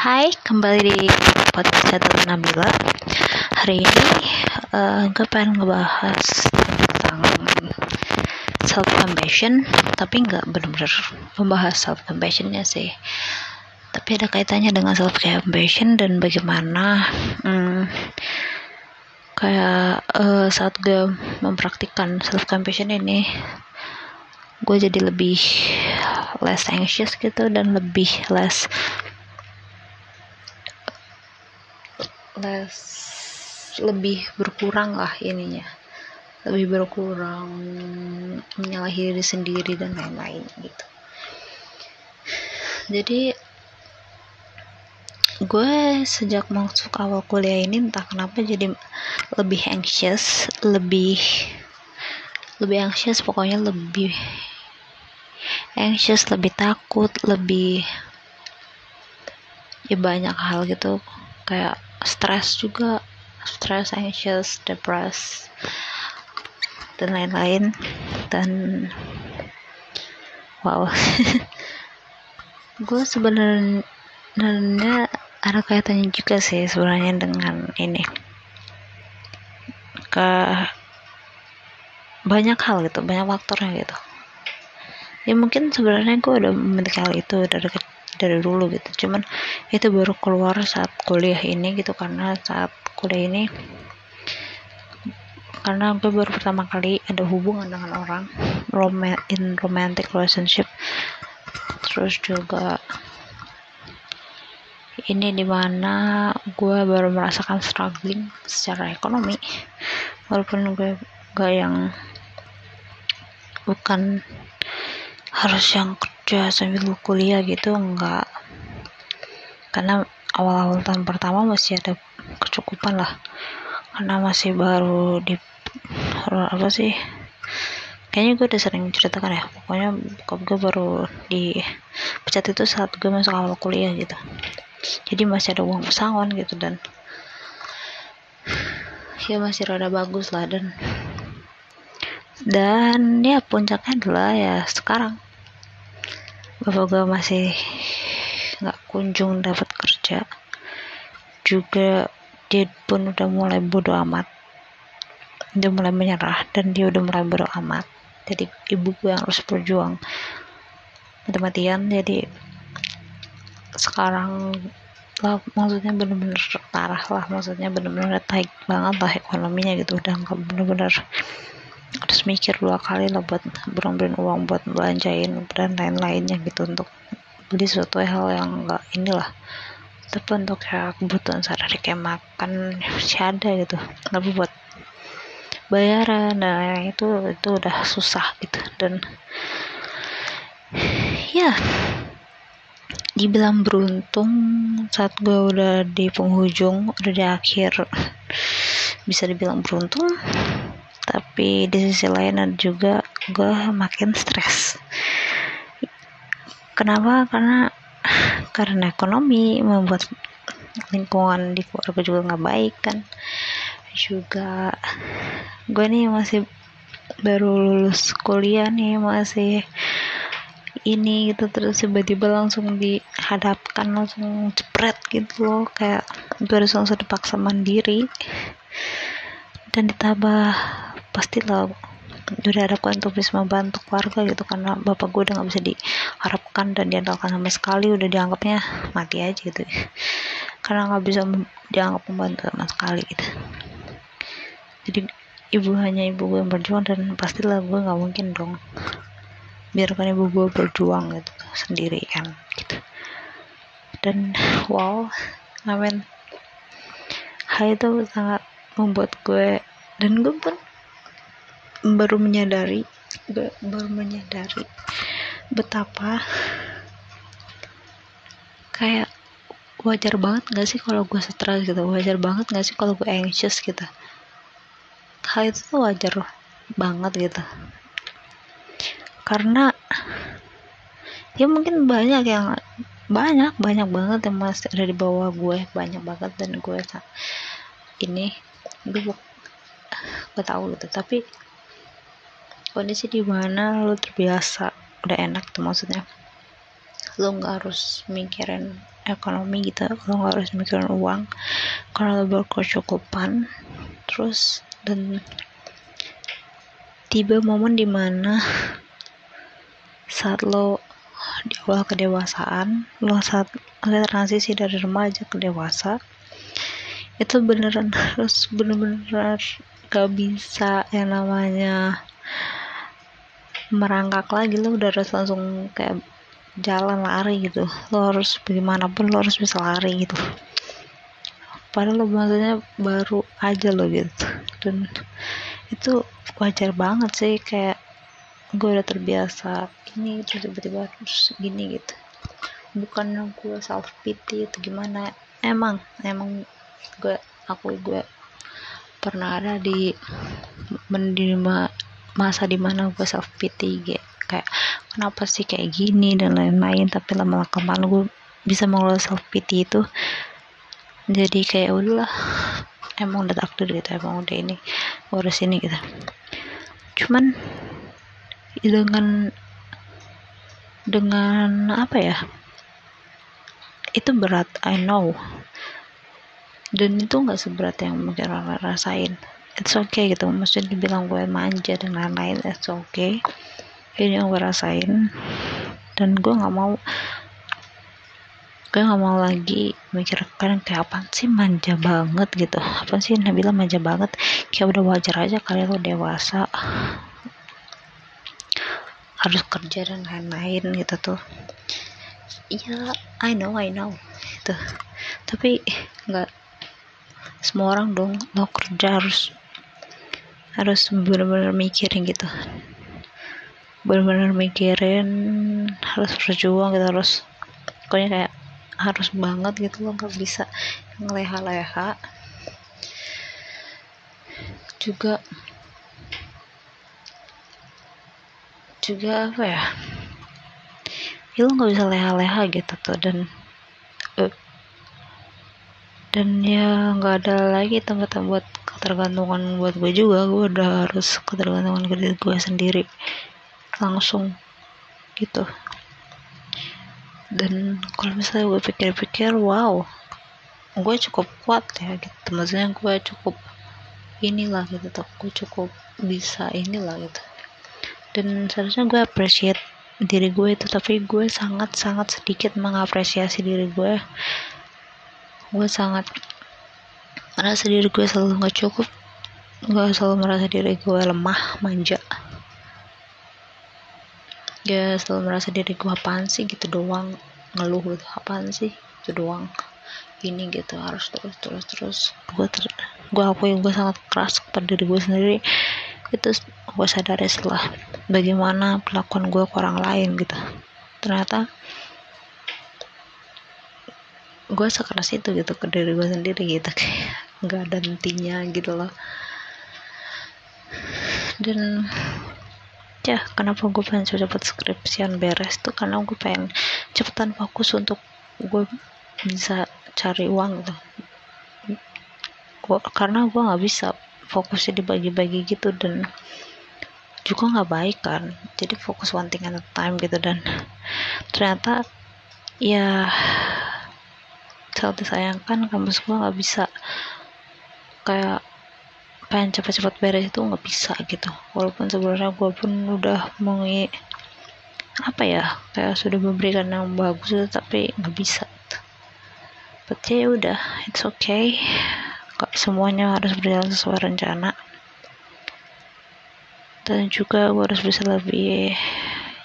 Hai, kembali di podcast Catat Nabila. Hari ini uh, gue pengen ngebahas tentang self compassion, tapi nggak bener-bener membahas self compassionnya sih. Tapi ada kaitannya dengan self compassion dan bagaimana hmm, kayak uh, saat gue mempraktikkan self compassion ini, gue jadi lebih less anxious gitu dan lebih less less lebih berkurang lah ininya. Lebih berkurang menyalahi diri sendiri dan lain-lain gitu. Jadi gue sejak masuk awal kuliah ini entah kenapa jadi lebih anxious lebih lebih anxious pokoknya lebih anxious lebih takut lebih ya banyak hal gitu. Kayak stres juga stres anxious depressed dan lain-lain. Dan wow. Gue sebenarnya ada kaitannya juga sih sebenarnya dengan ini. Ke banyak hal gitu banyak faktornya gitu. Ya mungkin sebenarnya gue udah memiliki hal itu dari dari dulu gitu. Cuman itu baru keluar saat kuliah ini gitu karena saat kuliah ini karena gue baru pertama kali ada hubungan dengan orang rom in romantic relationship. Terus juga ini di mana gue baru merasakan struggling secara ekonomi. Walaupun gue gak yang bukan harus yang kerja sambil kuliah gitu enggak karena awal-awal tahun pertama masih ada kecukupan lah. Karena masih baru di apa sih kayaknya gue udah sering ceritakan ya. Pokoknya bokap gue baru di pecat itu saat gue masuk awal kuliah gitu. Jadi masih ada uang pesangon gitu dan ya masih rada bagus lah dan dan ya puncaknya adalah ya sekarang bapak gue masih nggak kunjung dapat kerja. Juga dia pun udah mulai bodoh amat. Dia mulai menyerah dan dia udah mulai bodoh amat. Jadi ibu gue harus berjuang. Mati-matian jadi sekarang lah maksudnya bener-bener parah lah. Maksudnya bener-bener baik banget lah ekonominya gitu. Udah nggak bener-bener harus mikir dua kali lah buat berambilin uang buat belanjain dan lain-lainnya gitu untuk beli sesuatu hal yang enggak inilah. Tapi untuk ya kebutuhan sehari-hari kayak makan masih ada gitu. Tapi buat bayaran nah itu itu udah susah gitu. Dan ya dibilang beruntung saat gue udah di penghujung udah di akhir bisa dibilang beruntung tapi di sisi lain ada juga gue makin stres. Kenapa? Karena karena ekonomi membuat lingkungan di keluarga juga nggak baik kan. Juga gue nih masih baru lulus kuliah nih masih ini gitu terus tiba-tiba langsung dihadapkan langsung cepret gitu loh. Kayak gue harus langsung dipaksa mandiri dan ditambah pastilah udah ada untuk bisa membantu keluarga gitu karena bapak gue udah nggak bisa diharapkan dan diandalkan sama sekali udah dianggapnya mati aja gitu. Karena nggak bisa dianggap membantu sama sekali gitu. Jadi ibu hanya ibu gue yang berjuang dan pastilah gue nggak mungkin dong biarkan ibu gue berjuang gitu sendiri kan gitu. Dan wow amin. Hal itu sangat membuat gue dan gue pun baru menyadari. Baru menyadari betapa kayak wajar banget gak sih kalau gue stres gitu? Wajar banget gak sih kalau gue anxious gitu? Hal itu tuh wajar banget gitu. Karena ya mungkin banyak yang banyak banyak banget yang masih ada di bawah gue banyak banget dan gue ini gue gue tahu gitu. Tapi kondisi di mana lo terbiasa udah enak tuh maksudnya. Lo nggak harus mikirin ekonomi gitu lo nggak harus mikirin uang. Karena lo berkecukupan terus dan tiba momen di mana saat lo di awal kedewasaan lo saat lo transisi dari remaja ke dewasa itu beneran harus bener-bener gak bisa yang namanya merangkak lagi lo udah harus langsung kayak jalan lari gitu. Lo harus bagaimanapun lo harus bisa lari gitu. Padahal lo maksudnya baru aja lo gitu. Dan itu wajar banget sih kayak gue udah terbiasa ini terus tiba-tiba terus gini gitu. Bukannya gue self pity atau gimana. Emang emang gue aku gue pernah ada di menerima masa di mana gue self pity kayak kenapa sih kayak gini dan lain-lain tapi lama kelamaan gue bisa mengelola self pity itu jadi kayak udahlah emang udah takdir gitu emang udah ini gue ini gitu. Cuman dengan dengan apa ya itu berat I know. Dan itu nggak seberat yang mungkin orang rasain it's okay gitu. Maksudnya dibilang gue manja dan lain-lain it's okay. Ini yang gue rasain. Dan gue nggak mau gue nggak mau lagi mikir kadang kayak apa sih manja banget gitu. Apa sih Nabila manja banget? Kayak udah wajar aja kalian lo dewasa. Harus kerja dan lain-lain gitu tuh. Iya I know I know. Gitu. Tapi nggak semua orang dong. Lo kerja harus harus benar-benar mikirin gitu. Benar-benar mikirin harus berjuang gitu harus pokoknya kayak harus banget gitu lo nggak bisa ngeleha-leha. Juga juga apa ya? Ya lo nggak bisa leha-leha gitu tuh dan uh, dan ya nggak ada lagi tempat buat ketergantungan buat gue juga. Gue udah harus ketergantungan ke diri gue sendiri. Langsung. Gitu. Dan kalau misalnya gue pikir-pikir wow. Gue cukup kuat ya gitu. Maksudnya gue cukup inilah gitu tuh gue cukup bisa inilah gitu. Dan seharusnya gue appreciate diri gue itu. Tapi gue sangat sangat sedikit mengapresiasi diri gue gue sangat merasa diri gue selalu nggak cukup. Gue selalu merasa diri gue lemah manja. Ya selalu merasa diri gue apaan sih gitu doang. Ngeluh gitu apaan sih? Itu doang. Ini gitu harus terus terus terus. Gue ter gue akui gue sangat keras kepada diri gue sendiri. Itu gue sadari setelah bagaimana perlakuan gue ke orang lain gitu. Ternyata gue sekeras itu gitu ke diri gue sendiri gitu kayak nggak ada hentinya gitu loh. Dan ya kenapa gue pengen cepet skripsian beres tuh? Karena gue pengen cepetan fokus untuk gue bisa cari uang gitu gua, karena gue nggak bisa fokusnya dibagi-bagi gitu dan juga nggak baik kan. Jadi fokus one thing at a time gitu dan ternyata ya sangat disayangkan kampus gue nggak bisa. Kayak pengen cepat-cepat beres itu nggak bisa gitu. Walaupun sebenarnya gue pun udah mau apa ya kayak sudah memberikan yang bagus tapi nggak bisa. But ya udah it's okay. Kok semuanya harus berjalan sesuai rencana. Dan juga gue harus bisa lebih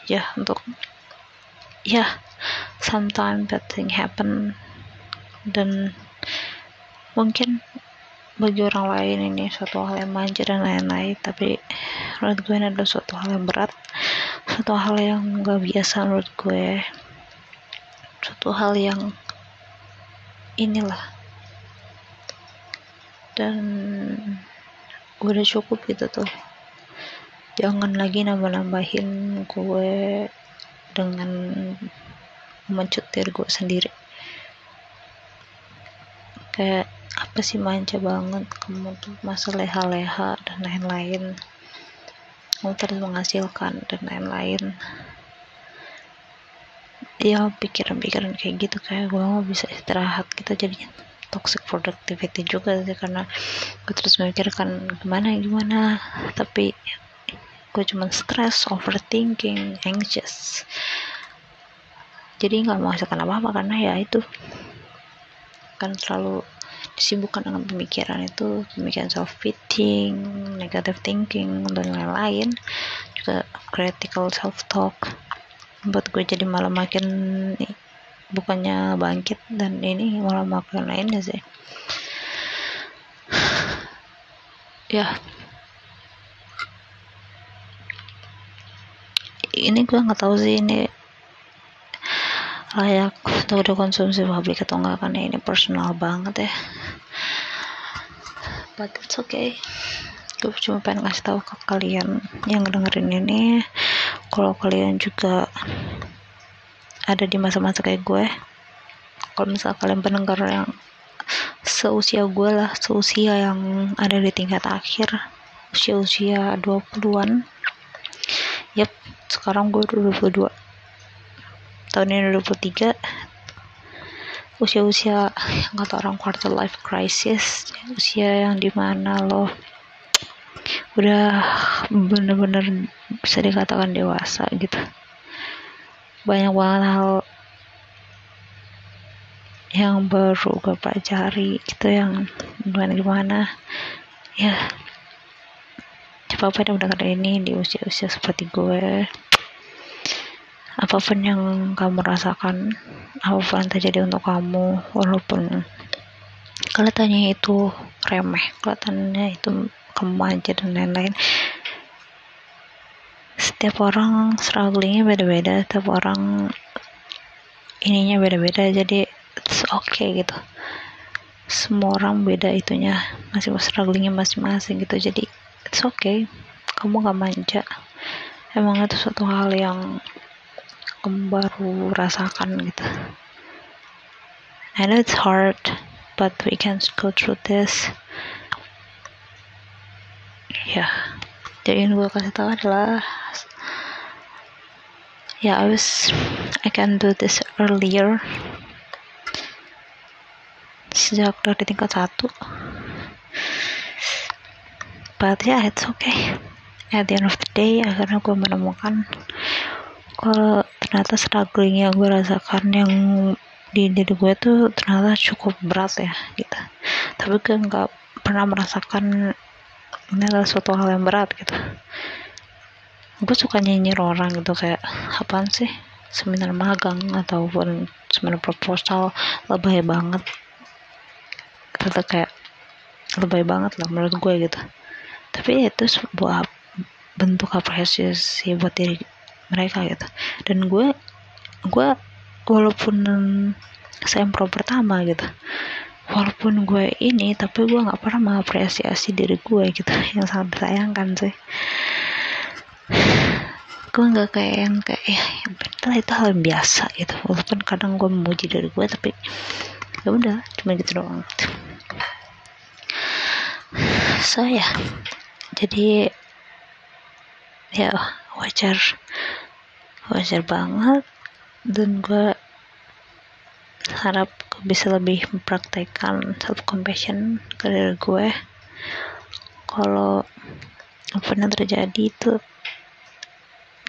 ya untuk ya sometimes that thing happen dan mungkin bagi orang lain ini suatu hal yang manja dan lain-lain tapi menurut gue ini adalah suatu hal yang berat suatu hal yang gak biasa menurut gue. Suatu hal yang inilah. Dan gue udah cukup gitu tuh. Jangan lagi nambah-nambahin gue dengan mencutir gue sendiri kayak apa sih manja banget kamu tuh masa leha-leha dan lain-lain kamu terus menghasilkan dan lain-lain. Ya pikiran-pikiran kayak gitu kayak gue mau bisa istirahat gitu jadinya toxic productivity juga sih karena gue terus memikirkan gimana gimana. Tapi gue cuma stress overthinking anxious. Jadi nggak menghasilkan apa-apa karena ya itu kan selalu disibukkan dengan pemikiran itu pemikiran self pitying negative thinking dan lain-lain. Juga critical self talk buat gue jadi malah makin bukannya bangkit dan ini malah makin lainnya sih? Ya. Ini gue nggak tahu sih ini layak untuk dikonsumsi publik atau enggak karena ini personal banget ya. But it's okay. Gue cuma pengen ngasih tahu ke kalian yang dengerin ini kalau kalian juga ada di masa-masa kayak gue kalau misal kalian pendengar yang seusia gue lah seusia yang ada di tingkat akhir usia-usia 20-an yep sekarang gue udah 22 tahun ini 23 usia-usia yang kata orang quarter life crisis usia yang di mana lo udah bener-bener bisa dikatakan dewasa gitu. Banyak banget hal yang baru gue pelajari gitu yang gimana gimana. Ya coba pada udah kali ini di usia-usia seperti gue apa pun yang kamu rasakan apa pun yang terjadi untuk kamu walaupun kelihatannya itu remeh kelihatannya itu aja dan lain-lain setiap orang strugglingnya beda-beda setiap orang ininya beda-beda jadi it's okay gitu. Semua orang beda itunya masih strugglingnya masing-masing gitu jadi it's okay. Kamu gak manja. Emang itu suatu hal yang kamu baru rasakan gitu. I know it's hard but we can go through this. Ya. Jadi yang gue kasih tahu adalah ya yeah, I was I can do this earlier. Sejak dari tingkat satu. But yeah it's okay. At the end of the day akhirnya gue menemukan kalau ternyata struggling yang gue rasakan yang di diri gue tuh ternyata cukup berat ya gitu. Tapi gue nggak pernah merasakan ini adalah suatu hal yang berat gitu. Gue suka nyinyir orang gitu kayak apaan sih? Seminar magang ataupun seminar proposal lebay banget. Kata kayak lebay banget lah menurut gue gitu. Tapi itu sebuah bentuk apresiasi buat diri mereka gitu. Dan gue gue walaupun sempro pertama gitu walaupun gue ini tapi gue nggak pernah mengapresiasi diri gue gitu yang sangat disayangkan sih. Gue nggak kayak yang kayak ya itu hal yang biasa gitu. Walaupun kadang gue memuji diri gue tapi ya udah cuma gitu doang. Gitu. so ya. Jadi ya wajar. Wajar banget. Dan gue harap bisa lebih mempraktekkan self compassion ke diri gue kalau apa yang terjadi itu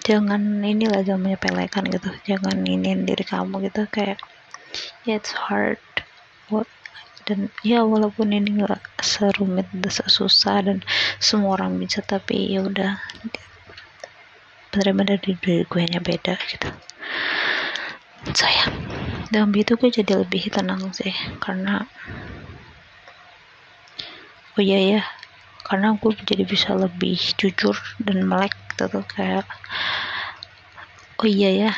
jangan inilah jangan menyepelekan gitu. Jangan ini diri kamu gitu. Kayak yeah, it's hard. What? Dan ya walaupun ini gak serumit dan susah dan semua orang bisa tapi ya udah benar-benar dari diri gue nya beda gitu. Sayang. Dalam itu gue jadi lebih tenang sih karena oh iya ya karena gue jadi bisa lebih jujur dan melek gitu kayak oh iya ya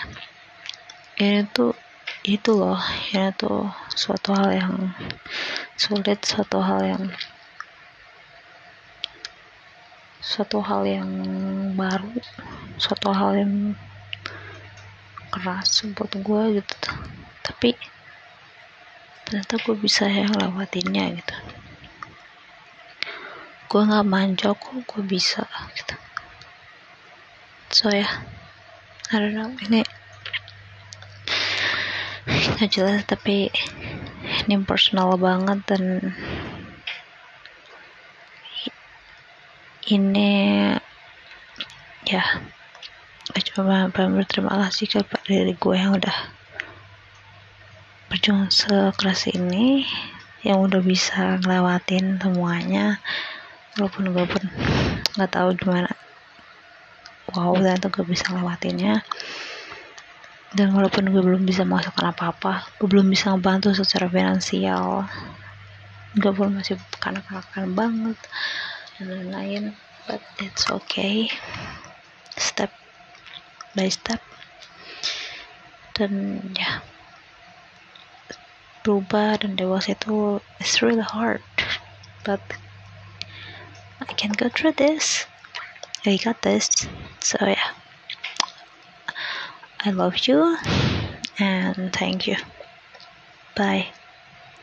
ini tuh itu loh ini tuh suatu hal yang sulit suatu hal yang suatu hal yang baru suatu hal yang keras buat gue gitu. Tapi ternyata gue bisa ya lewatinnya gitu. Gue nggak manja kok gue bisa gitu. So ya. I don't know. Ini nggak jelas tapi ini personal banget dan ini ya cuma berterima kasih kepada diri gue yang udah berjuang sekeras ini yang udah bisa ngelewatin semuanya walaupun gue pun nggak tahu gimana. Wow dan tuh gue bisa ngelewatinnya. Dan walaupun gue belum bisa menghasilkan apa-apa gue belum bisa ngebantu secara finansial gue pun masih kanak-kanakan banget dan lain-lain but it's okay. Step by step. Dan ya berubah dan dewasa itu it's really hard but I can go through this. I got this. So yeah. I love you and thank you. Bye